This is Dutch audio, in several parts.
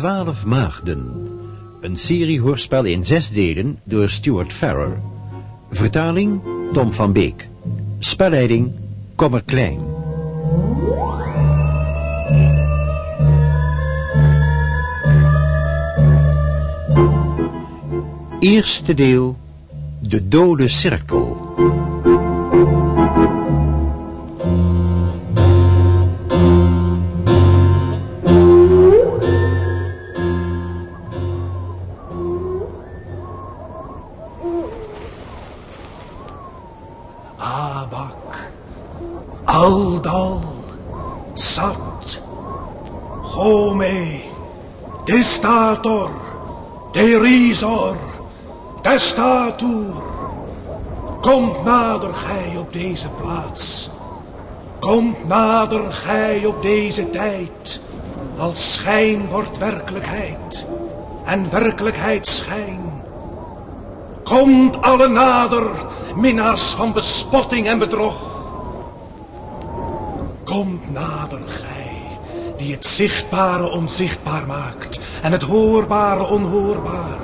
Twaalf Maagden. Een serie hoorspel in zes delen door Stuart Farrer. Vertaling Tom van Beek. Spelleiding Kommer Klein. Eerste deel. De dode cirkel. Derisor, Testator. Komt nader gij op deze plaats. Komt nader gij op deze tijd. Als schijn wordt werkelijkheid. En werkelijkheid schijn. Komt alle nader, minnaars van bespotting en bedrog. Komt nader, gij, die het zichtbare onzichtbaar maakt en het hoorbare onhoorbaar.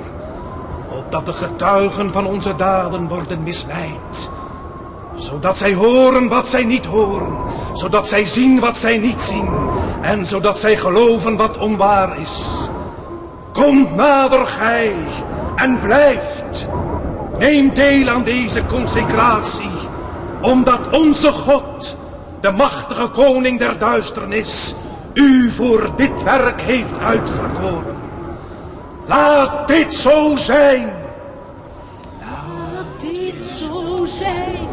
Opdat de getuigen van onze daden worden misleid. Zodat zij horen wat zij niet horen. Zodat zij zien wat zij niet zien. En zodat zij geloven wat onwaar is. Komt nader, gij, en blijft. Neem deel aan deze consecratie, omdat onze God, de machtige koning der duisternis, u voor dit werk heeft uitverkoren. Laat dit zo zijn. Laat dit zo zijn.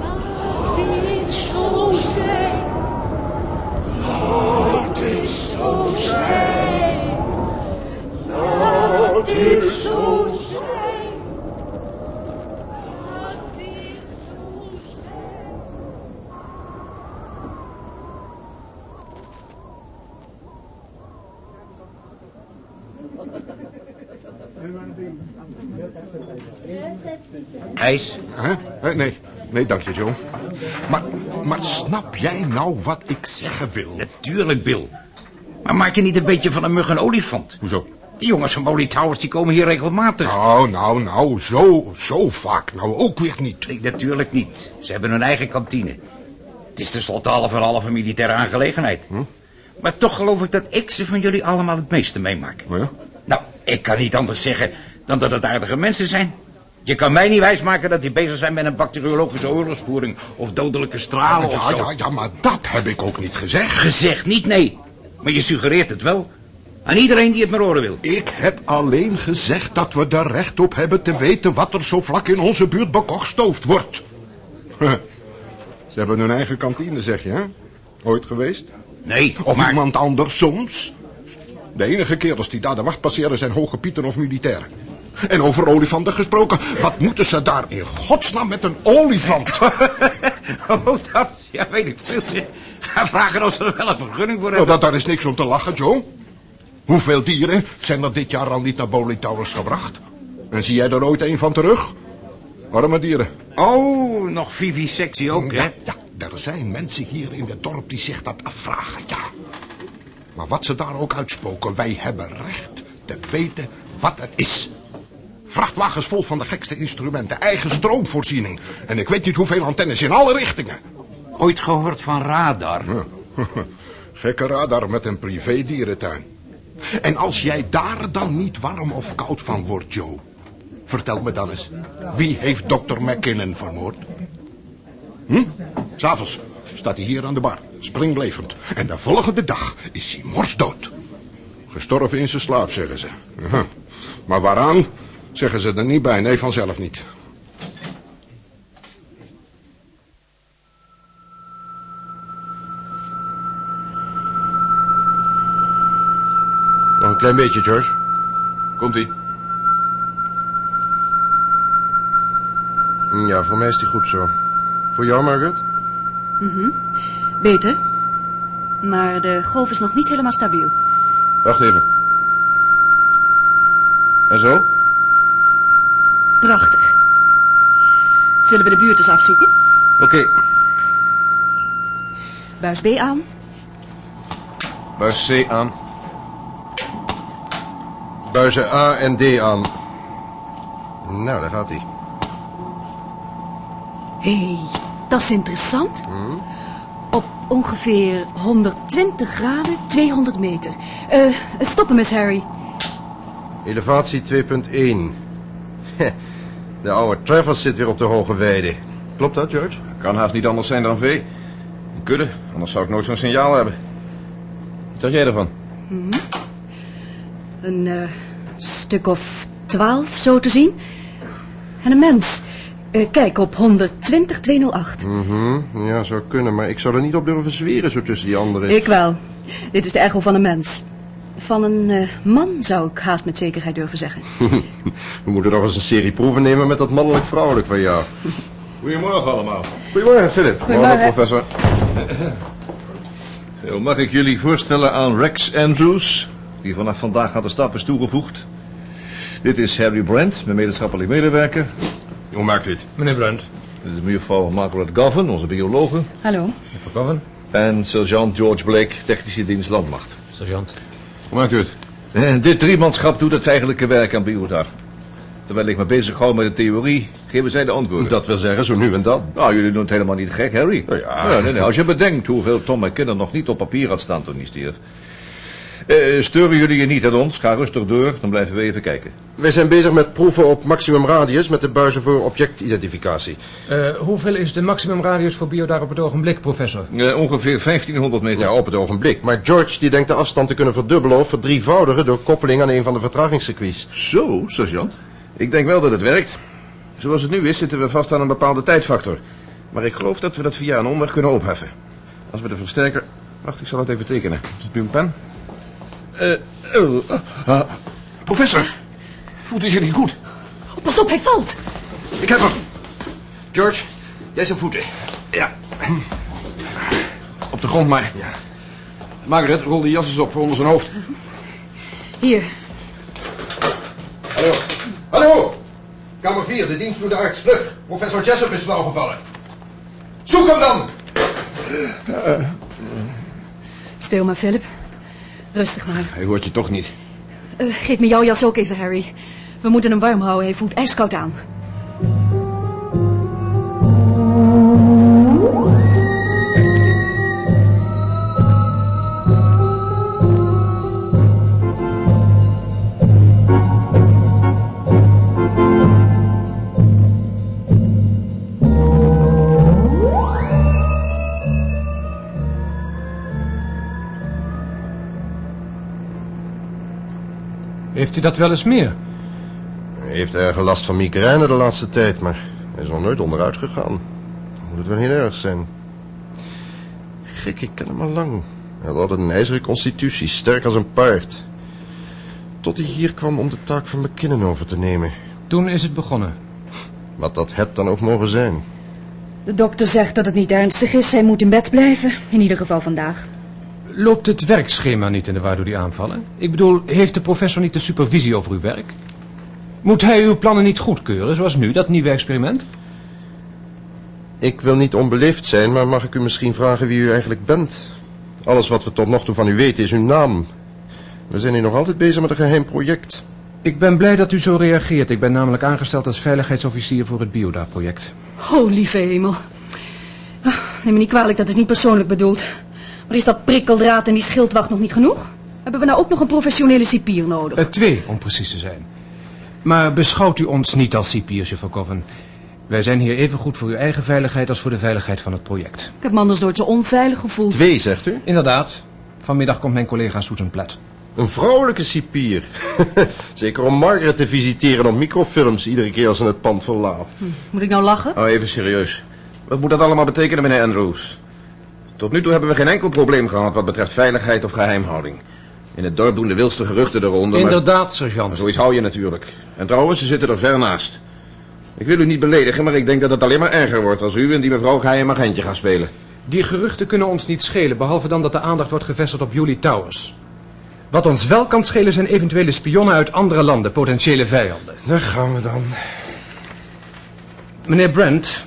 Laat dit zo zijn. Laat dit zo zijn. Laat dit zo zijn. Laat dit zo zijn. IJs? Huh? Eh, Nee, dank je, Joe. Maar, maar snap jij nou wat ik zeggen wil? Natuurlijk, Bill. Maar maak je niet een beetje van een mug een olifant? Hoezo? Die jongens van Molly Towers die komen hier regelmatig. Nou, nou, nou, zo, zo vaak nou ook weer niet. Nee, natuurlijk niet. Ze hebben hun eigen kantine. Het is tenslotte half en half een militaire aangelegenheid. Hm? Maar toch geloof ik dat ik ze van jullie allemaal het meeste meemaak. Ja? Nou, ik kan niet anders zeggen dan dat het aardige mensen zijn. Je kan mij niet wijsmaken dat die bezig zijn met een bacteriologische oorlogsvoering... of dodelijke stralen of Ja, zo. ja, ja, maar dat heb ik ook niet gezegd. Gezegd niet, nee. Maar je suggereert het wel. Aan iedereen die het maar horen wil. Ik heb alleen gezegd dat we er recht op hebben te weten wat er zo vlak in onze buurt bekokstoofd wordt. Huh. Ze hebben hun eigen kantine, zeg je, hè? Ooit geweest? Nee, Of maar... iemand anders soms? De enige kerels die daar de wacht passeren zijn hoge pieten of militairen. En over olifanten gesproken, wat moeten ze daar in godsnaam met een olifant? Oh, dat? Ja, weet ik veel. Ga vragen of ze er wel een vergunning voor Nou, hebben. dat, daar is niks om te lachen, Joe. Hoeveel dieren zijn er dit jaar al niet naar Towers gebracht? En zie jij er ooit een van terug? Arme dieren. Oh, nog vivisectie ook, hè? Ja, ja, er zijn mensen hier in het dorp die zich dat afvragen, ja. Maar wat ze daar ook uitspoken, wij hebben recht te weten wat het is. Vrachtwagens vol van de gekste instrumenten, eigen stroomvoorziening. En ik weet niet hoeveel antennes in alle richtingen. Ooit gehoord van radar? Gekke radar met een privé-dierentuin. En als jij daar dan niet warm of koud van wordt, Joe... Vertel me dan eens, wie heeft dokter McKinnon vermoord? Hm? S'avonds staat hij hier aan de bar, springlevend. En de volgende dag is hij morsdood. Gestorven in zijn slaap, zeggen ze. Aha. Maar waaraan, zeggen ze er niet bij. Nee, vanzelf niet. Nog een klein beetje, George. Komt-ie. Ja, voor mij is die goed zo. Voor jou, Margaret? Beter. Maar de golf is nog niet helemaal stabiel. Wacht even. En zo? Prachtig. Zullen we de buurt eens afzoeken? Oké. Buis B aan. Buis C aan. buizen A en D aan. Nou, daar gaat hij. Hé, hey, dat is interessant. Op ongeveer 120 graden, 200 meter. Eh, stoppen, Miss Harry. Elevatie 2.1. De oude Travers zit weer op de hoge weide. Klopt dat, George? Kan haast niet anders zijn dan vee. Een kudde, anders zou ik nooit zo'n signaal hebben. Wat zeg jij ervan? Een eh, stuk of 12, zo te zien. En een mens. Eh, kijk, op 120, 208. Mhm, ja, zou kunnen, maar ik zou er niet op durven zweren zo tussen die anderen. Ik wel. Dit is de echo van een mens. Van een eh, man zou ik haast met zekerheid durven zeggen. We moeten nog eens een serie proeven nemen met dat mannelijk-vrouwelijk van jou. Goedemorgen allemaal. Goedemorgen, Philip. Goedemorgen. professor. Zo, mag ik jullie voorstellen aan Rex Andrews, die vanaf vandaag aan de staf is toegevoegd. Dit is Harry Brent, mijn medeschappelijk medewerker. Hoe maakt dit? Meneer Brunt. Dit is mevrouw Margaret Govan, onze biologe. Hallo. Mevrouw Govan. En sergeant George Blake, technische dienst landmacht. Sergeant. Hoe maakt u het? En dit driemanschap doet het eigenlijke werk aan Biodar. Terwijl ik me bezig hou met de theorie, geven zij de antwoorden. Dat wil zeggen, zo nu en dan. Nou, jullie doen het helemaal niet gek, Harry. Nou ja. nee, nee. Als je bedenkt hoeveel Tom McKinnon nog niet op papier had staan toen hij stierf. Eh, sturen jullie je niet aan ons? Ga rustig door, dan blijven we even kijken. Wij zijn bezig met proeven op maximum radius met de buizen voor objectidentificatie. Eh, hoeveel is de maximumradius voor bio daar op het ogenblik, professor? Eh, ongeveer 1500 meter. Ja, op het ogenblik. Maar George die denkt de afstand te kunnen verdubbelen of verdrievoudigen door koppeling aan een van de vertragingscircuits. Zo, sergeant. Ik denk wel dat het werkt. Zoals het nu is, zitten we vast aan een bepaalde tijdfactor. Maar ik geloof dat we dat via een omweg kunnen opheffen. Als we de versterker... Wacht, ik zal het even tekenen. Is het nu een pen? Eh, Professor, voelt u zich niet goed? Oh, pas op, hij valt. Ik heb hem. George, jij zijn voeten. Ja. Op de grond maar. Ja. Margaret, rol die jas eens op voor onder zijn hoofd. Hier. Hallo. Hallo! Kamer 4, de dienst door de arts. Vlug. Professor Jessup is flauwgevallen. Zoek hem dan! Stil maar, Philip. Rustig maar. Hij hoort je toch niet. Eh, geef me jouw jas ook even, Harry. We moeten hem warm houden. Hij voelt ijskoud aan. Heeft u dat wel eens meer? Hij heeft erg last van migraine de laatste tijd, maar hij is nog nooit onderuit gegaan. Dan moet het wel heel erg zijn. Gek, ik ken hem al lang. Hij had altijd een ijzeren constitutie, sterk als een paard. Tot hij hier kwam om de taak van McKinnon over te nemen. Toen is het begonnen. Wat dat het dan ook mogen zijn. De dokter zegt dat het niet ernstig is. Hij moet in bed blijven. In ieder geval vandaag. Loopt het werkschema niet in de war door die aanvallen? Ik bedoel, heeft de professor niet de supervisie over uw werk? Moet hij uw plannen niet goedkeuren, zoals nu, dat nieuwe experiment? Ik wil niet onbeleefd zijn, maar mag ik u misschien vragen wie u eigenlijk bent? Alles wat we tot nog toe van u weten is uw naam. We zijn hier nog altijd bezig met een geheim project. Ik ben blij dat u zo reageert. Ik ben namelijk aangesteld als veiligheidsofficier voor het Bioda-project. Oh, lieve hemel. Ah, Neem me niet kwalijk, dat is niet persoonlijk bedoeld. Maar is dat prikkeldraad en die schildwacht nog niet genoeg? Hebben we nou ook nog een professionele cipier nodig? Eh, twee, om precies te zijn. Maar beschouwt u ons niet als cipiers, juffrouw Coven. Wij zijn hier even goed voor uw eigen veiligheid als voor de veiligheid van het project. Ik heb me anders nooit zo onveilig gevoeld. Twee, zegt u? Inderdaad. Vanmiddag komt mijn collega Susan Platt. Een vrouwelijke cipier. Zeker om Margaret te visiteren op microfilms iedere keer als ze het pand verlaat. Moet ik nou lachen? Oh, even serieus. Wat moet dat allemaal betekenen, meneer Andrews? Tot nu toe hebben we geen enkel probleem gehad wat betreft veiligheid of geheimhouding. In het dorp doen de wildste geruchten eronder, maar... Inderdaad, Maar sergeant. zoiets hou je natuurlijk. En trouwens, ze zitten er ver naast. Ik wil u niet beledigen, maar ik denk dat het alleen maar erger wordt als u en die mevrouw geheim agentje gaan spelen. Die geruchten kunnen ons niet schelen, behalve dan dat de aandacht wordt gevestigd op Julie Towers. Wat ons wel kan schelen zijn eventuele spionnen uit andere landen, potentiële vijanden. Daar gaan we dan. Meneer Brent,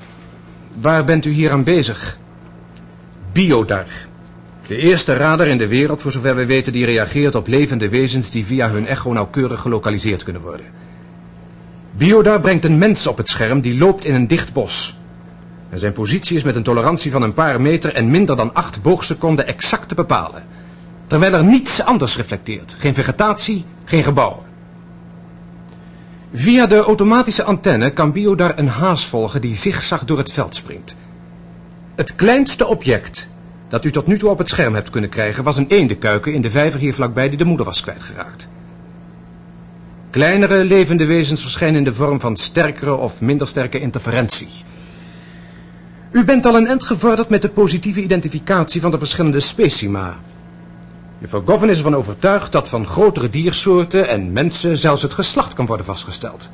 waar bent u hier aan bezig? Biodar. De eerste radar in de wereld, voor zover we weten, die reageert op levende wezens die via hun echo nauwkeurig gelokaliseerd kunnen worden. Biodar brengt een mens op het scherm die loopt in een dicht bos. En zijn positie is met een tolerantie van een paar meter en minder dan acht boogseconden exact te bepalen. Terwijl er niets anders reflecteert. Geen vegetatie, geen gebouwen. Via de automatische antenne kan Biodar een haas volgen die zigzag door het veld springt. Het kleinste object dat u tot nu toe op het scherm hebt kunnen krijgen... was een eendenkuiken in de vijver hier vlakbij die de moeder was kwijtgeraakt. Kleinere levende wezens verschijnen in de vorm van sterkere of minder sterke interferentie. U bent al een eind gevorderd met de positieve identificatie van de verschillende specima. Juffrouw Govan is ervan overtuigd dat van grotere diersoorten en mensen zelfs het geslacht kan worden vastgesteld.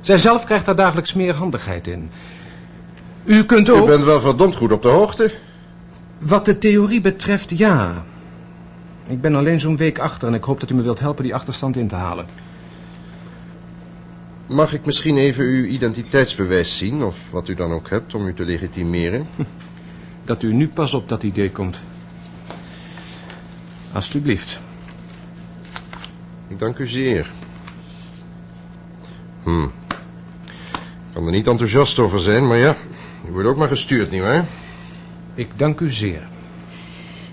Zij zelf krijgt daar dagelijks meer handigheid in. U kunt ook... U bent wel verdomd goed op de hoogte. Wat de theorie betreft, ja. Ik ben alleen zo'n week achter en ik hoop dat u me wilt helpen die achterstand in te halen. Mag ik misschien even uw identiteitsbewijs zien, of wat u dan ook hebt, om u te legitimeren? Dat u nu pas op dat idee komt. Alsjeblieft. Ik dank u zeer. Hm. Ik kan er niet enthousiast over zijn, maar ja, u wordt ook maar gestuurd, nietwaar? Ik dank u zeer.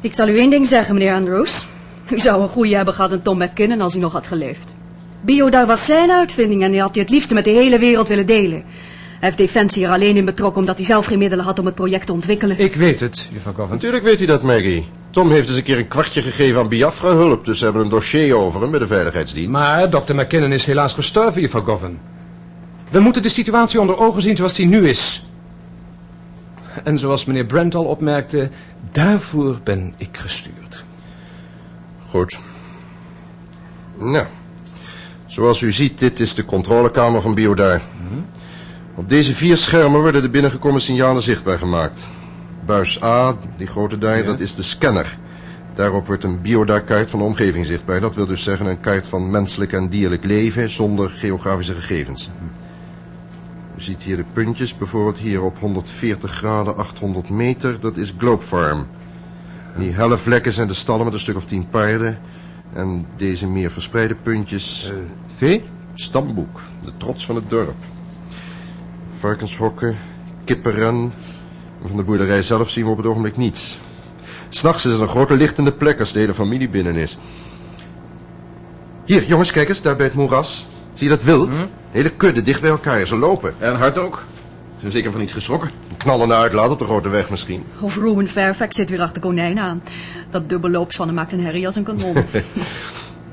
Ik zal u één ding zeggen, meneer Andrews. U zou een goeie hebben gehad in Tom McKinnon als hij nog had geleefd. Biodar was zijn uitvinding en hij had die het liefste met de hele wereld willen delen. Hij heeft Defensie er alleen in betrokken omdat hij zelf geen middelen had om het project te ontwikkelen. Ik weet het, juffrouw Govan. Natuurlijk weet u dat, Maggie. Tom heeft eens een keer een kwartje gegeven aan Biafra-hulp, dus ze hebben een dossier over hem bij de veiligheidsdienst. Maar Dr. McKinnon is helaas gestorven, juffrouw Govan. We moeten de situatie onder ogen zien zoals die nu is. En zoals meneer Brent al opmerkte, daarvoor ben ik gestuurd. Goed. Nou, zoals u ziet, dit is de controlekamer van Biodar. Op deze vier schermen worden de binnengekomen signalen zichtbaar gemaakt. Buis A, die grote daar, Ja. dat is de scanner. Daarop wordt een Biodar-kaart van de omgeving zichtbaar. Dat wil dus zeggen een kaart van menselijk en dierlijk leven zonder geografische gegevens. U ziet hier de puntjes, bijvoorbeeld hier op 140 graden 800 meter, dat is Globe Farm. Die helle vlekken zijn de stallen met een stuk of tien paarden. En deze meer verspreide puntjes, Eh, V? stamboek, de trots van het dorp. Varkenshokken, kippenren. En Van de boerderij zelf zien we op het ogenblik niets. S'nachts is er een grote lichtende plek als de hele familie binnen is. Hier, jongens, kijk eens, daar bij het moeras. Zie je dat wild? Hm? Hele kudde dicht bij elkaar, ze lopen. En hard ook. Ze zijn zeker van iets geschrokken. Een knallende uitlaat op de grote weg misschien. Of Ruben Fairfax zit weer achter konijnen aan. Dat dubbelloops van hem maakt een herrie als een kanon.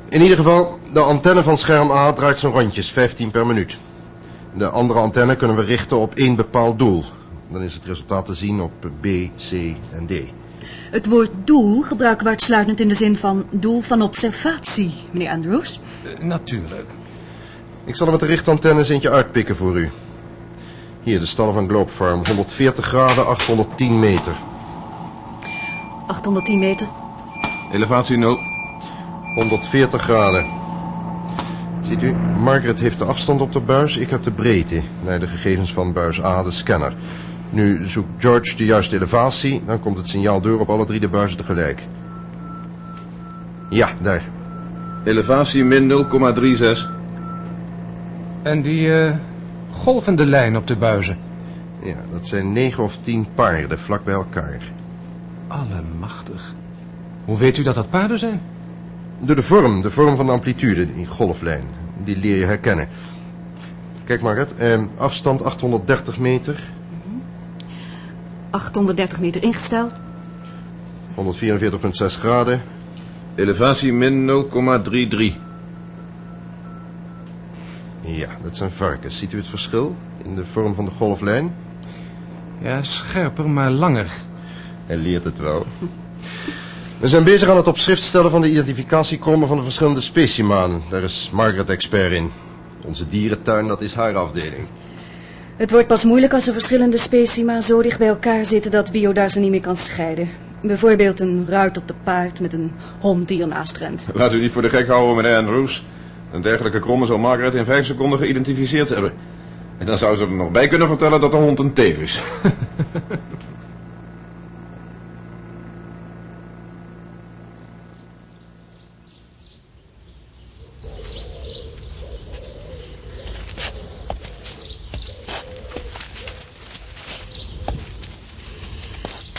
In ieder geval, de antenne van scherm A draait zijn rondjes, 15 per minuut. De andere antenne kunnen we richten op één bepaald doel. Dan is het resultaat te zien op B, C en D. Het woord doel gebruiken we uitsluitend in de zin van doel van observatie, meneer Andrews. Eh, natuurlijk. Ik zal er met de richtantennes eentje uitpikken voor u. Hier, de stallen van Globe Farm. 140 graden, 810 meter. 810 meter. Elevatie 0. 140 graden. Ziet u, Margaret heeft de afstand op de buis, ik heb de breedte. Naar de gegevens van buis A, de scanner. Nu zoekt George de juiste elevatie, dan komt het signaal door op alle drie de buizen tegelijk. Ja, daar. Elevatie min 0,36. En die eh, golvende lijn op de buizen. Ja, dat zijn negen of tien paarden vlak bij elkaar. Allemachtig. Hoe weet u dat dat paarden zijn? Door de vorm, de vorm van de amplitude, die golflijn. Die leer je herkennen. Kijk Margaret, eh, afstand 830 meter, 830 meter ingesteld. 144,6 graden. Elevatie min 0,33. Ja, dat zijn varkens. Ziet u het verschil in de vorm van de golflijn? Ja, scherper, maar langer. Hij leert het wel. We zijn bezig aan het op schrift stellen van de identificatiekrommen van de verschillende specimanen. Daar is Margaret expert in. Onze dierentuin, dat is haar afdeling. Het wordt pas moeilijk als er verschillende specima zo dicht bij elkaar zitten dat Biodar ze niet meer kan scheiden. Bijvoorbeeld een ruit op de paard met een hond die ernaast rent. Laat u niet voor de gek houden, meneer Andrews. Een dergelijke kromme zou Margaret in vijf seconden geïdentificeerd hebben. En dan zou ze er nog bij kunnen vertellen dat de hond een teef is.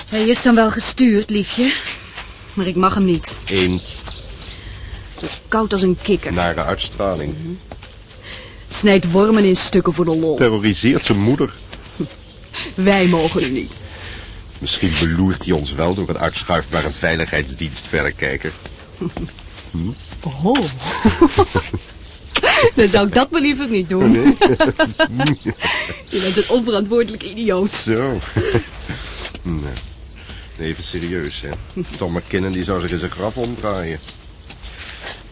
Hij is dan wel gestuurd, liefje. Maar ik mag hem niet. Eens. Zo koud als een kikker. Nare uitstraling. Snijdt wormen in stukken voor de lol. Terroriseert zijn moeder. Wij mogen u niet. Misschien beloert hij ons wel door een uitschuifbare veiligheidsdienstverrekijker. Oh. Dan zou ik dat maar liever niet doen. Je bent een onverantwoordelijk idioot. Zo. nee. Even serieus, hè. Tom McKinnon die zou zich in zijn graf omdraaien.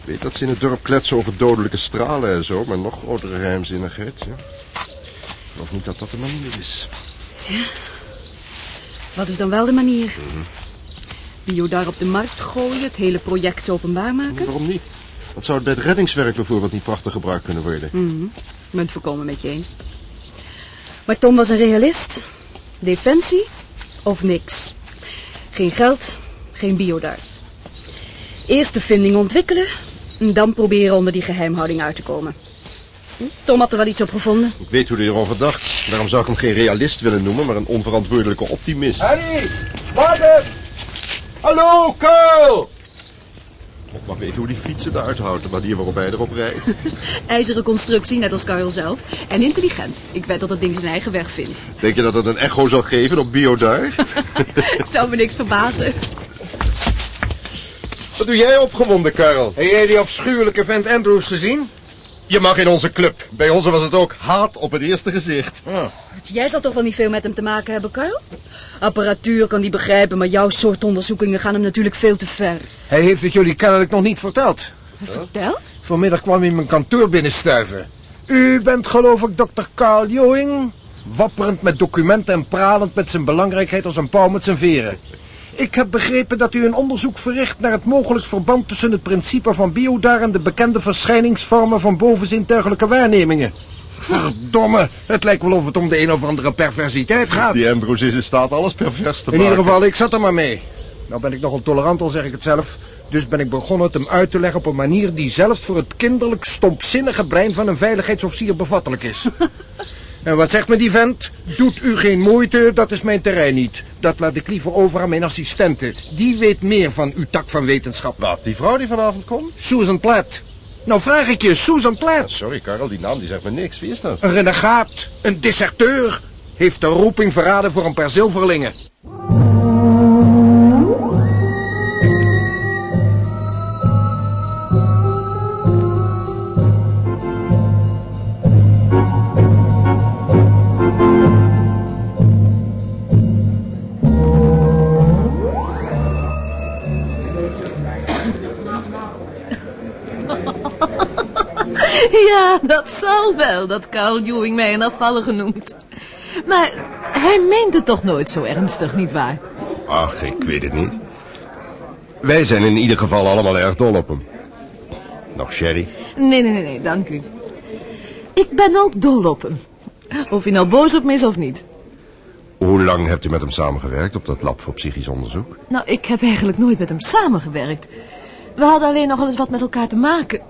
Ik weet dat ze in het dorp kletsen over dodelijke stralen en zo, maar nog grotere geheimzinnigheid, ja. Ik geloof niet dat dat de manier is. Wat is dan wel de manier? Bio daar op de markt gooien, het hele project openbaar maken? Waarom niet? Wat zou het bij het reddingswerk bijvoorbeeld niet prachtig gebruikt kunnen worden? Ik ben het voorkomen met je eens. Maar Tom was een realist. Defensie of niks. Geen geld, geen bio daar. Eerst de vinding ontwikkelen, en dan proberen onder die geheimhouding uit te komen. Hm? Tom had er wel iets op gevonden. Ik weet hoe hij erover dacht. Daarom zou ik hem geen realist willen noemen, maar een onverantwoordelijke optimist. Harry, water! Hallo, Carl! God mag weten hoe die fietsen eruit houdt, de manier waarop hij erop rijdt. IJzeren constructie, net als Karel zelf. En intelligent. Ik weet dat het ding zijn eigen weg vindt. Denk je dat het een echo zal geven op Bio daar? Zou me niks verbazen. Wat doe jij opgewonden, Karel? Heb jij die afschuwelijke vent Andrews gezien? Je mag in onze club. Bij ons was het ook haat op het eerste gezicht. Jij zal toch wel niet veel met hem te maken hebben, Karel? Apparatuur kan die begrijpen, maar jouw soort onderzoekingen gaan hem natuurlijk veel te ver. Hij heeft het jullie kennelijk nog niet verteld. Verteld? Vanmiddag kwam hij mijn kantoor binnenstuiven. U bent geloof ik dokter Carl Joing? Wapperend met documenten en pralend met zijn belangrijkheid als een pauw met zijn veren. Ik heb begrepen dat u een onderzoek verricht naar het mogelijk verband tussen het principe van Biodar en de bekende verschijningsvormen van bovenzintuigelijke waarnemingen. Verdomme, het lijkt wel of het om de een of andere perversiteit gaat. Die Ambrose is in staat alles pervers te In maken. ieder geval, ik zat er maar mee. Nou ben ik nogal tolerant, al zeg ik het zelf. Dus ben ik begonnen het hem uit te leggen op een manier die zelfs voor het kinderlijk stompzinnige brein van een veiligheidsofficier bevattelijk is. en wat zegt me die vent? Doet u geen moeite, dat is mijn terrein niet. Dat laat ik liever over aan mijn assistente. Die weet meer van uw tak van wetenschap. Wat, die vrouw die vanavond komt? Susan Platt. Nou vraag ik je, Susan Platt. Sorry, Karel, die naam die zegt me niks. Wie is dat? Een renegaat, een deserteur. Heeft de roeping verraden voor een paar zilverlingen. Ja, dat zal wel, dat Carl Ewing mij een afvallige noemt. Maar hij meent het toch nooit zo ernstig, nietwaar? Ach, ik weet het niet. Wij zijn in ieder geval allemaal erg dol op hem. Nog sherry? Nee, nee, nee, nee, dank u. Ik ben ook dol op hem. Of hij nou boos op me is of niet. Hoe lang hebt u met hem samengewerkt op dat lab voor psychisch onderzoek? Nou, ik heb eigenlijk nooit met hem samengewerkt. We hadden alleen nog wel eens wat met elkaar te maken.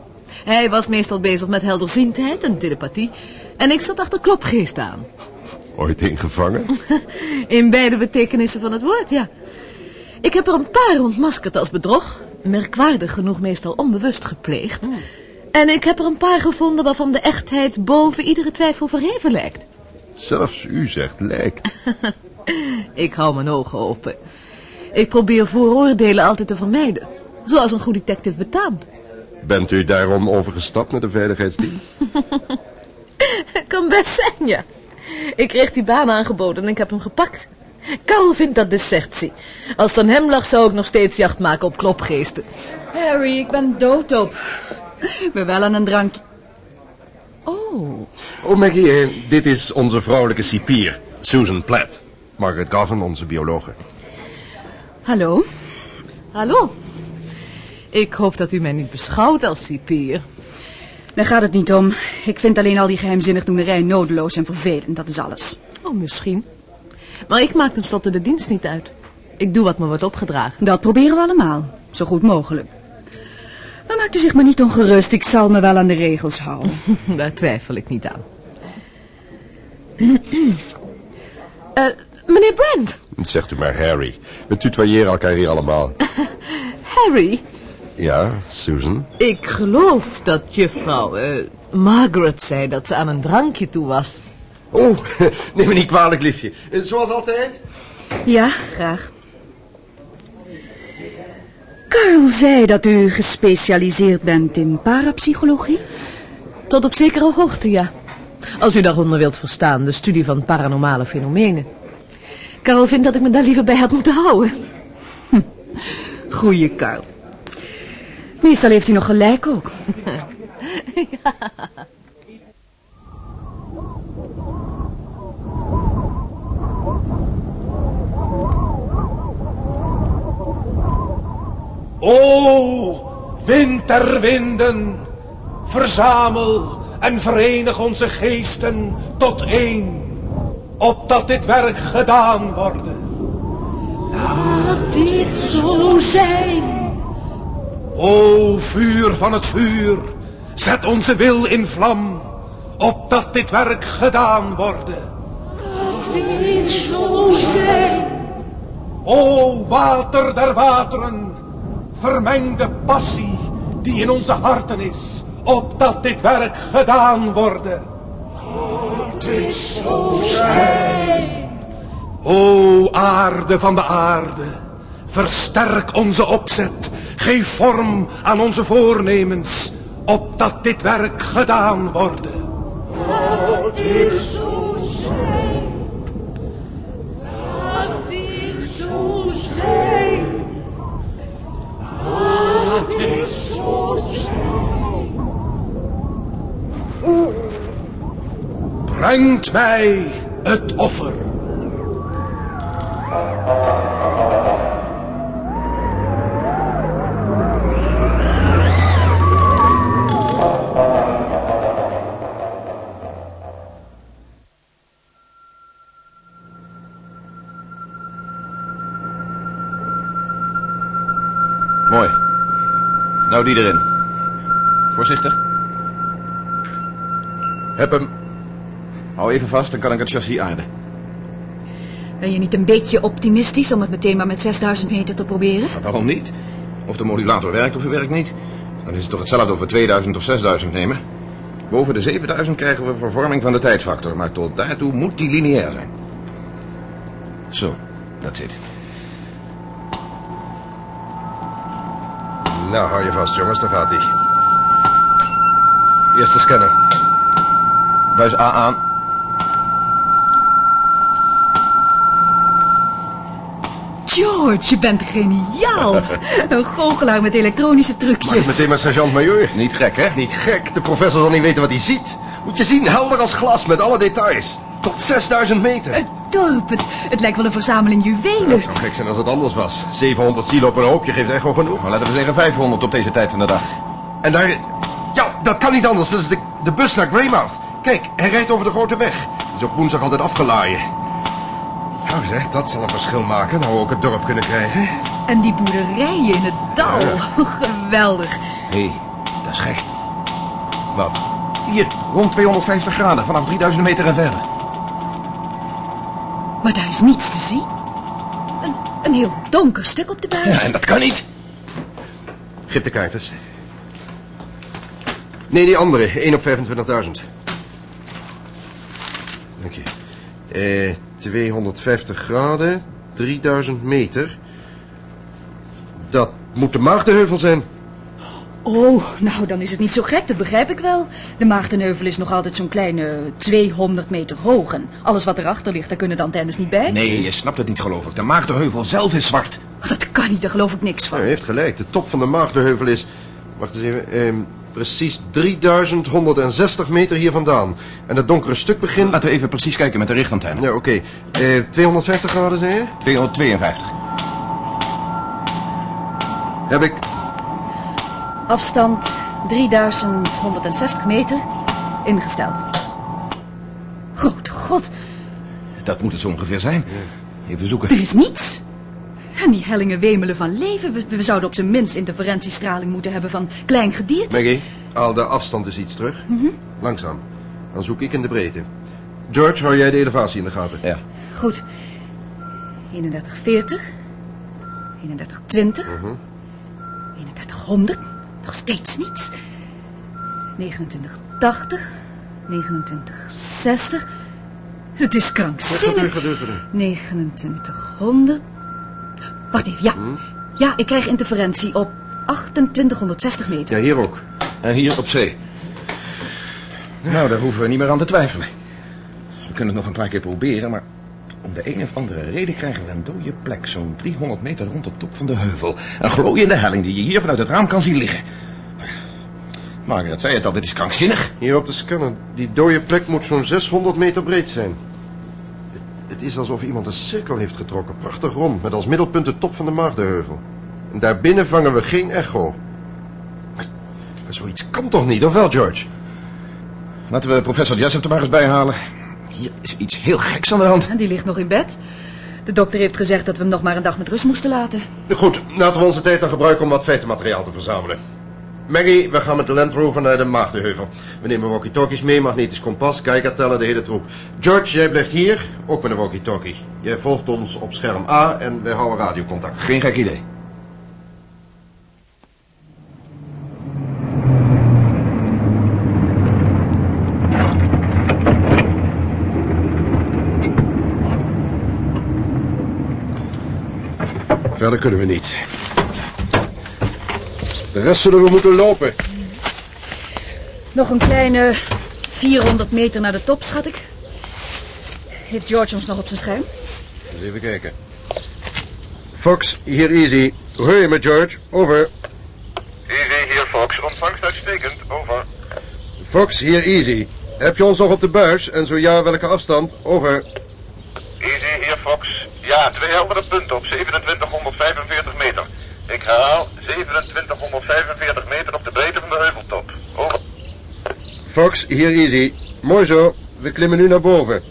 Hij was meestal bezig met helderziendheid en telepathie. En ik zat achter klopgeest aan. Ooit ingevangen? In beide betekenissen van het woord, ja. Ik heb er een paar ontmaskerd als bedrog. Merkwaardig genoeg meestal onbewust gepleegd. En ik heb er een paar gevonden waarvan de echtheid boven iedere twijfel verheven lijkt. Zelfs u zegt lijkt. Ik hou mijn ogen open. Ik probeer vooroordelen altijd te vermijden. Zoals een goed detective betaamt. Bent u daarom overgestapt naar de veiligheidsdienst? Kan best zijn, ja. Ik kreeg die baan aangeboden en ik heb hem gepakt. Carl vindt dat desertie. Als het aan hem lag, zou ik nog steeds jacht maken op klopgeesten. Harry, ik ben doodop. Ben wel aan een drankje. Oh, Oh, Maggie, eh, dit is onze vrouwelijke cipier, Susan Platt. Margaret Govan, onze biologe. Hallo? hallo. Ik hoop dat u mij niet beschouwt als cipier. Daar gaat het niet om. Ik vind alleen al die geheimzinnig doenerij nodeloos en vervelend. Dat is alles. Oh, misschien. Maar ik maak tenslotte de dienst niet uit. Ik doe wat me wordt opgedragen. Dat proberen we allemaal. Zo goed mogelijk. Maar maakt u zich maar niet ongerust. Ik zal me wel aan de regels houden. Daar twijfel ik niet aan. Eh, meneer Brand, Zegt u maar Harry. We tutoyeren elkaar hier allemaal. Harry, Ja, Susan? ik geloof dat juffrouw eh, Margaret zei dat ze aan een drankje toe was. Oh, neem me niet kwalijk, liefje. Eh, Zoals altijd? Ja, graag. Karl zei dat u gespecialiseerd bent in parapsychologie. Tot op zekere hoogte, ja. Als u daaronder wilt verstaan, de studie van paranormale fenomenen. Karel vindt dat ik me daar liever bij had moeten houden. Goeie Karl. Meestal heeft hij nog gelijk ook. O, winterwinden, verzamel en verenig onze geesten tot één, opdat dit werk gedaan worden. Laat dit zo zijn. O, vuur van het vuur, zet onze wil in vlam, opdat dit werk gedaan worden. Dit zo zijn. O, water der wateren, vermeng de passie die in onze harten is, opdat dit werk gedaan worden. Dit zo zijn. O aarde van de aarde, versterk onze opzet, geef vorm aan onze voornemens, opdat dit werk gedaan worden. Dit zo zijn. Laat dit zo zijn. Laat dit zo zijn. Brengt mij het offer. Nou, die erin. Voorzichtig. Heb hem. Hou even vast, dan kan ik het chassis aarden. Ben je niet een beetje optimistisch om het meteen maar met 6000 meter te proberen? Maar waarom niet? Of de modulator werkt of hij werkt niet. Dan is het toch hetzelfde of we 2000 of 6000 nemen. Boven de 7000 krijgen we vervorming van de tijdfactor. Maar tot daartoe moet die lineair zijn. Zo, dat zit. Nou, hou je vast, jongens, daar gaat hij. Eerste scanner. Buis A aan. George, je bent geniaal. Een goochelaar met elektronische trucjes. meteen maar sergeant-major? Niet gek, hè? Niet gek, de professor zal niet weten wat hij ziet. Moet je zien, helder als glas, met alle details. Tot 6000 meter. Het dorp, het, het lijkt wel een verzameling Het juwelen. zou gek zijn als het anders was. 700 kilo op een hoopje geeft echt wel genoeg. Maar laten we zeggen 500 op deze tijd van de dag. En daar... Ja, dat kan niet anders. Dat is de, de bus naar Greymouth. Kijk, hij rijdt over de grote weg. Die is op woensdag altijd afgelaaien. Nou zeg, dat zal een verschil maken. Nou we ook het dorp kunnen krijgen. En die boerderijen in het dal. Geweldig. Hé, hey, dat is gek. Wat? Hier, rond 250 graden, vanaf 3000 meter en verder. Maar daar is niets te zien. Een, een heel donker stuk op de buis. Ja, en dat kan niet. Gip de kaartjes. Nee, die andere. 1 op 25.000. Dank je. Eh, 250 graden. 3000 meter. Dat moet de Maagdenheuvel zijn. Oh, nou, dan is het niet zo gek, dat begrijp ik wel. De Maagdenheuvel is nog altijd zo'n kleine 200 meter hoog. En alles wat erachter ligt, daar kunnen de antennes niet bij. Nee, je snapt het niet, geloof ik. De Maagdenheuvel zelf is zwart. Dat kan niet, daar geloof ik niks Nou, van. u heeft gelijk. De top van de Maagdenheuvel is... Wacht eens even. ehm, precies 3160 meter hier vandaan. En het donkere stuk begint... Laten we even precies kijken met de richtantenne. Ja, oké. Eh, 250 graden, zei je? 252. Heb ik... Afstand 3160 meter. Ingesteld. Grote god, Dat moet het zo ongeveer zijn. Even zoeken. er is niets. En die hellingen wemelen van leven. We, we zouden op zijn minst interferentiestraling moeten hebben van klein gedierte. Maggie, haal de afstand eens iets terug. Langzaam. Dan zoek ik in de breedte. George, hou jij de elevatie in de gaten. Ja. Goed. 3140. 3120. 3100. Nog steeds niets. 2980. 2960. Het is krankzinnig. Geduld, geduld. 2900. Wacht even, ja. Ja, ik krijg interferentie op 2860 meter. Ja, hier ook. En hier op zee. Nou, daar hoeven we niet meer aan te twijfelen. We kunnen het nog een paar keer proberen, maar om de een of andere reden krijgen we een dode plek zo'n 300 meter rond de top van de heuvel. Een glooiende helling die je hier vanuit het raam kan zien liggen. Margaret zei het al, dit is krankzinnig. Hier op de scanner. Die dode plek moet zo'n 600 meter breed zijn. Het, het is alsof iemand een cirkel heeft getrokken. Prachtig rond, met als middelpunt de top van de Maagdenheuvel. En daarbinnen vangen we geen echo. Maar, maar zoiets kan toch niet, of wel, George? Laten we professor Jessup er maar eens bij halen. Hier is iets heel geks aan de hand. En die ligt nog in bed. De dokter heeft gezegd dat we hem nog maar een dag met rust moesten laten. Goed, laten we onze tijd dan gebruiken om wat feitenmateriaal te verzamelen. Maggie, we gaan met de Land Rover naar de Maagdenheuvel. We nemen walkie-talkies mee, magnetisch kompas, kijker tellen, de hele troep. George, jij blijft hier, ook met een walkie-talkie. Jij volgt ons op scherm A en wij houden radiocontact. Geen gek idee. Verder kunnen we niet. De rest zullen we moeten lopen. Nog een kleine 400 meter naar de top, schat ik. Heeft George ons nog op zijn scherm? Eens even kijken. Fox, hier Easy. Hoor je me, George? Over. Easy, hier Fox. Ontvangst uitstekend. Over. Fox, hier Easy. Heb je ons nog op de buis? En zo ja, welke afstand? Over. Easy, hier Fox. Ja, twee heldere punten op 2745 meter. Ik herhaal, 2745 meter op de breedte van de heuveltop. Over. Fox, hier Easy. Mooi zo. We klimmen nu naar boven.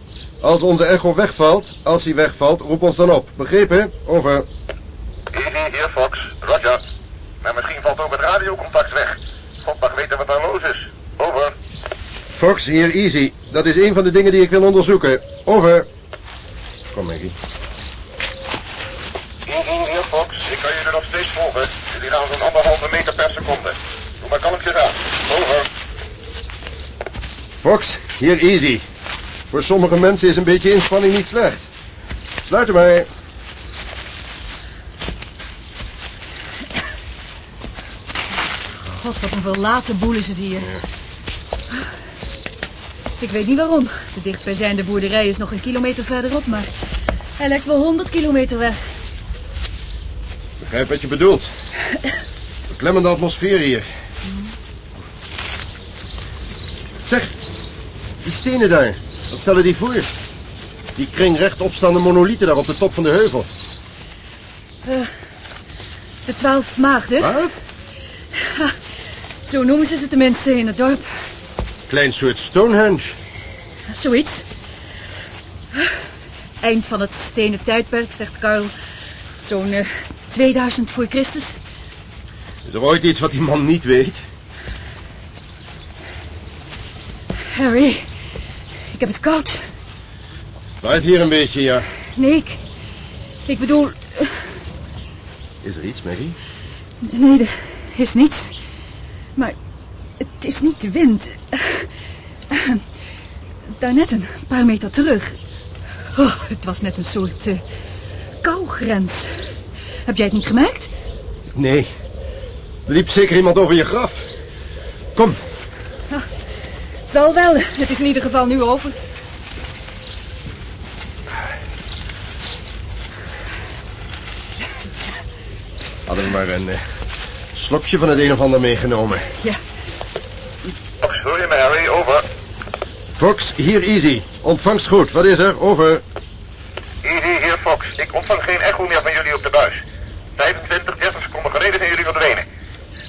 Als onze echo wegvalt, als hij wegvalt, roep ons dan op. Begrepen? Over. Easy, hier Fox. Roger. Maar misschien valt ook het radiocontact weg. God mag weten wat er los is. Over. Fox, hier Easy. Dat is een van de dingen die ik wil onderzoeken. Over. Kom, Maggie. Hier Fox. Ik kan jullie nog steeds volgen. Jullie gaan zo'n anderhalve meter per seconde. Doe maar kalmpjes aan. Over. Fox, hier Easy. Voor sommige mensen is een beetje inspanning niet slecht. Sluiten wij. God, wat een verlaten boel is het hier. Ik weet niet waarom. De dichtstbijzijnde boerderij is nog een kilometer verderop, maar hij lijkt wel 100 kilometer weg. Begrijp wat je bedoelt. Beklemmende atmosfeer hier. Zeg, die stenen daar, wat stellen die voor? Die kring rechtopstaande monolieten daar op de top van de heuvel. De twaalf maagden. Wat? Zo noemen ze ze tenminste in het dorp. Klein soort Stonehenge. Zoiets. Eind van het stenen tijdperk, zegt Karl. Zo'n eh, 2000 voor Christus. Is er ooit iets wat die man niet weet? Harry, ik heb het koud. Waait hier een beetje, ja. Nee, ik, ik bedoel... Is er iets, Maggie? Nee, er is niets. Maar het is niet de wind. Daarnet een paar meter terug. Oh, het was net een soort eh, kougrens. Heb jij het niet gemerkt? Nee. Er liep zeker iemand over je graf. Kom, Zal wel. Het is in ieder geval nu over. hadden we maar een eh, slokje van het een of ander meegenomen. Fox, me, Harry? Over. Fox, hier Easy. Ontvangst goed. Wat is er? Over. Easy, hier Fox. Ik ontvang geen echo meer van jullie op de buis. 25, 30 seconden geleden zijn jullie verdwenen.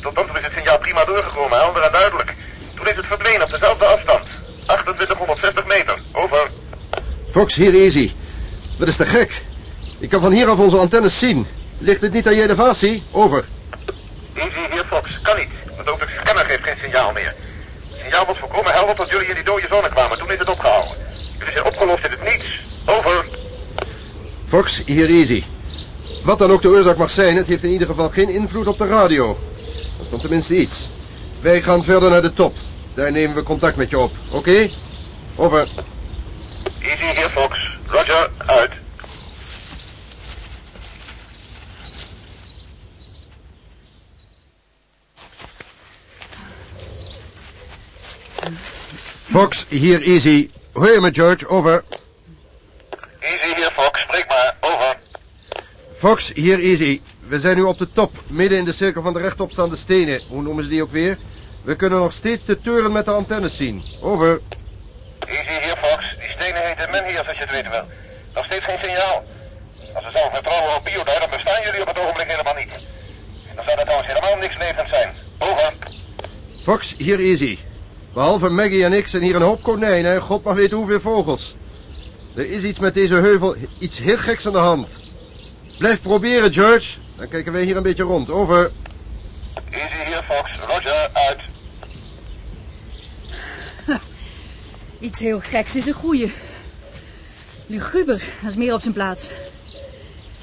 Tot dan toe is het signaal prima doorgekomen, helder en duidelijk. Toen is het verdwenen op dezelfde afstand. 2860 meter. Over. Fox, hier Easy. Dat is te gek. Ik kan van hieraf onze antennes zien. Ligt het niet aan je elevatie? Over. Easy, hier Fox. Kan niet, want ook de scanner geeft geen signaal meer. Het signaal was volkomen helder tot jullie in die dode zone kwamen. Toen is het opgehouden. Jullie zijn opgelost in het niets. Over. Fox, hier easy. Wat dan ook de oorzaak mag zijn, het heeft in ieder geval geen invloed op de radio. Dat is dan tenminste iets. Wij gaan verder naar de top. Daar nemen we contact met je op, oké? Over. Easy hier, Fox. Roger, uit. Fox, hier easy. Hoor je me, George? Over. Easy hier, Fox. Spreek maar. Over. Fox, hier easy. We zijn nu op de top, midden in de cirkel van de rechtopstaande stenen. Hoe noemen ze die ook weer? We kunnen nog steeds de toren met de antennes zien. Over. Easy hier, Fox. Die stenen heten Menhirs, als je het weten wil. Nog steeds geen signaal. Als we zelf vertrouwen op Biodar, dan bestaan jullie op het ogenblik helemaal niet. Dan zou dat trouwens helemaal niks levend zijn. Over. Fox, hier easy. Behalve Maggie en ik zijn hier een hoop konijnen en god maar weet hoeveel vogels. Er is iets met deze heuvel, iets heel geks aan de hand. Blijf proberen, George. Dan kijken wij hier een beetje rond. Over. Easy hier, Fox. Roger, uit. Iets heel geks is een goeie. Luguber, dat is meer op zijn plaats.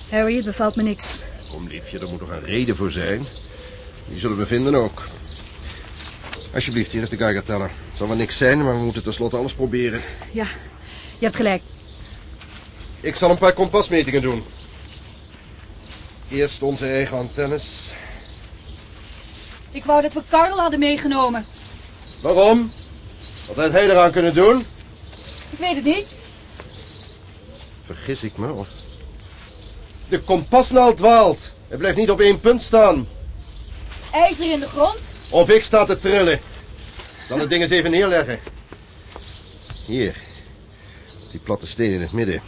Harry, het bevalt me niks. Kom, liefje, er moet toch een reden voor zijn. Die zullen we vinden ook. Alsjeblieft, hier is de Geiger-teller. Het zal wel niks zijn, maar we moeten tenslotte alles proberen. Ja, je hebt gelijk. Ik zal een paar kompasmetingen doen. Eerst onze eigen antennes. Ik wou dat we Karl hadden meegenomen. Waarom? Wat had hij eraan kunnen doen? Ik weet het niet. Vergis ik me, of... De kompasnaald dwaalt. Hij blijft niet op één punt staan. IJzer in de grond? Of ik sta te trillen. Zal het ding eens even neerleggen. Hier. Die platte steen in het midden.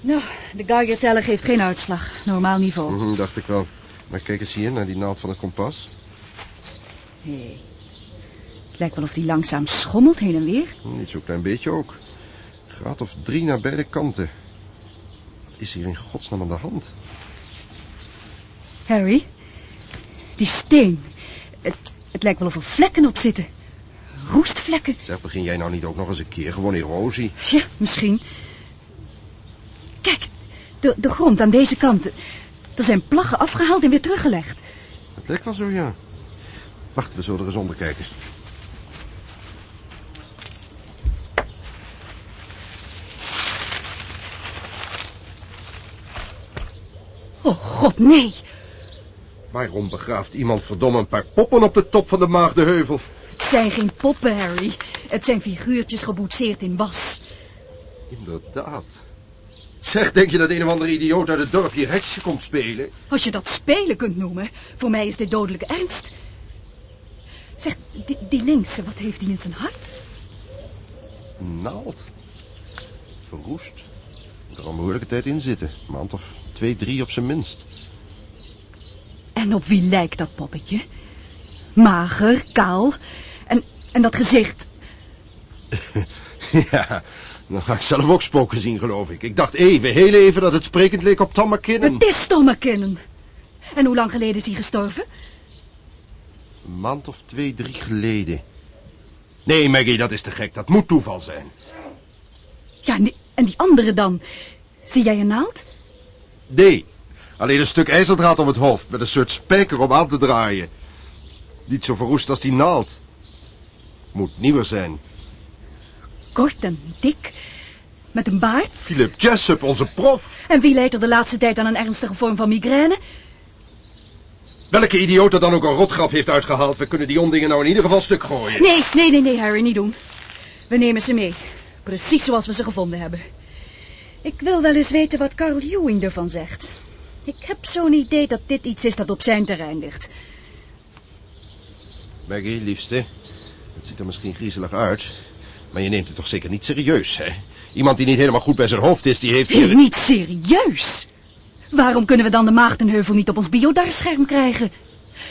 Nou, de Geiger-teller geeft geen uitslag. Normaal niveau. Mhm, dacht ik wel. Maar kijk eens hier naar die naald van het kompas. Nee. Het lijkt wel of die langzaam schommelt heen en weer. Hm, Niet zo'n klein beetje ook. Graad of drie naar beide kanten. Wat is hier in godsnaam aan de hand? Harry, die steen. Het, het lijkt wel of er vlekken op zitten. Roestvlekken. Zeg, begin jij nou niet ook nog eens een keer gewoon erosie? Ja, misschien. Kijk, de, de grond aan deze kant. Er zijn plaggen afgehaald en weer teruggelegd. Het lijkt wel zo, ja. Wacht, we zullen er eens onder kijken. Oh, god, nee. Waarom begraaft iemand verdomme een paar poppen op de top van de Maagdenheuvel? Het zijn geen poppen, Harry. Het zijn figuurtjes geboetseerd in was. Inderdaad. Zeg, denk je dat een of andere idioot uit het dorp hier heksje komt spelen? Als je dat spelen kunt noemen. Voor mij is dit dodelijke ernst. Zeg, die, die linkse, wat heeft hij in zijn hart? Naald. Verroest. Moet er al een behoorlijke tijd in zitten. Een maand of twee, drie op zijn minst. En op wie lijkt dat poppetje? Mager, kaal. En, en dat gezicht. ja, dan ga ik zelf ook spoken zien, geloof ik. Ik dacht even, heel even, dat het sprekend leek op Tom McKinnon. Het is Tom McKinnon. En hoe lang geleden is hij gestorven? Een maand of twee, drie geleden. Nee, Maggie, dat is te gek. Dat moet toeval zijn. Ja, en die, en die andere dan? Zie jij een naald? Nee, alleen een stuk ijzerdraad om het hoofd... met een soort spijker om aan te draaien. Niet zo verroest als die naald. Moet nieuwer zijn. Kort en dik. Met een baard. Philip Jessup, onze prof. En wie leidt er de laatste tijd aan een ernstige vorm van migraine? Welke idioot er dan ook een rotgrap heeft uitgehaald... we kunnen die ondingen nou in ieder geval stuk gooien. Nee, nee, nee, nee, Harry, niet doen. We nemen ze mee. Precies zoals we ze gevonden hebben. Ik wil wel eens weten wat Carl Ewing ervan zegt. Ik heb zo'n idee dat dit iets is dat op zijn terrein ligt. Maggie, liefste. Het ziet er misschien griezelig uit... maar je neemt het toch zeker niet serieus, hè? Iemand die niet helemaal goed bij zijn hoofd is, die heeft hier... Niet serieus? Waarom kunnen we dan de Maagdenheuvel niet op ons biodarscherm krijgen?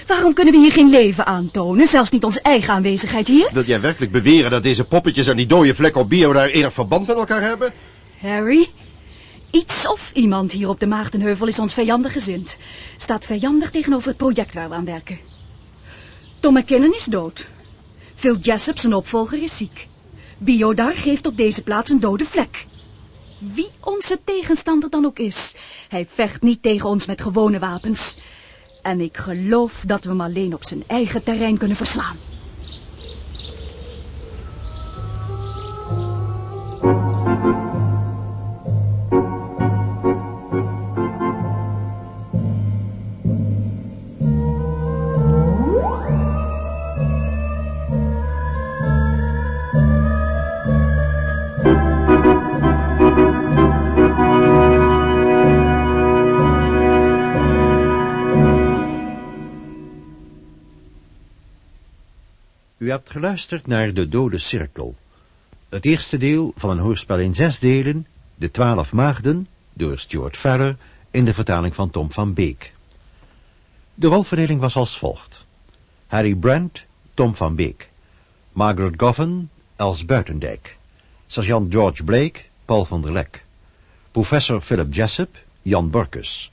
Waarom kunnen we hier geen leven aantonen, zelfs niet onze eigen aanwezigheid hier? Wil jij werkelijk beweren dat deze poppetjes en die dode vlekken op bio daar enig verband met elkaar hebben? Harry, iets of iemand hier op de Maagdenheuvel is ons vijandig gezind. Staat vijandig tegenover het project waar we aan werken. Tom McKinnon is dood. Phil Jessup, zijn opvolger, is ziek. Biodar geeft op deze plaats een dode vlek. Wie onze tegenstander dan ook is. Hij vecht niet tegen ons met gewone wapens. En ik geloof dat we hem alleen op zijn eigen terrein kunnen verslaan. Hebt geluisterd naar De Dode Cirkel. Het eerste deel van een hoorspel in zes delen, De Twaalf Maagden, door Stuart Farrer, in de vertaling van Tom van Beek. De rolverdeling was als volgt. Harry Brent, Tom van Beek. Margaret Govan, Els Buitendijk. Sergeant George Blake, Paul van der Lek. Professor Philip Jessup, Jan Borkus.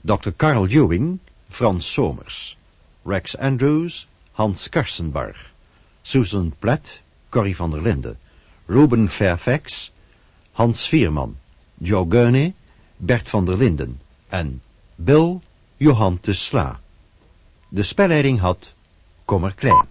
Dr. Carl Ewing, Frans Somers. Rex Andrews, Hans Karsenbarg. Susan Platt, Corrie van der Linden. Ruben Fairfax, Hans Vierman. Joe Gurney, Bert van der Linden. En Bill Johan de Sla. De spelleiding had Kommer Klein.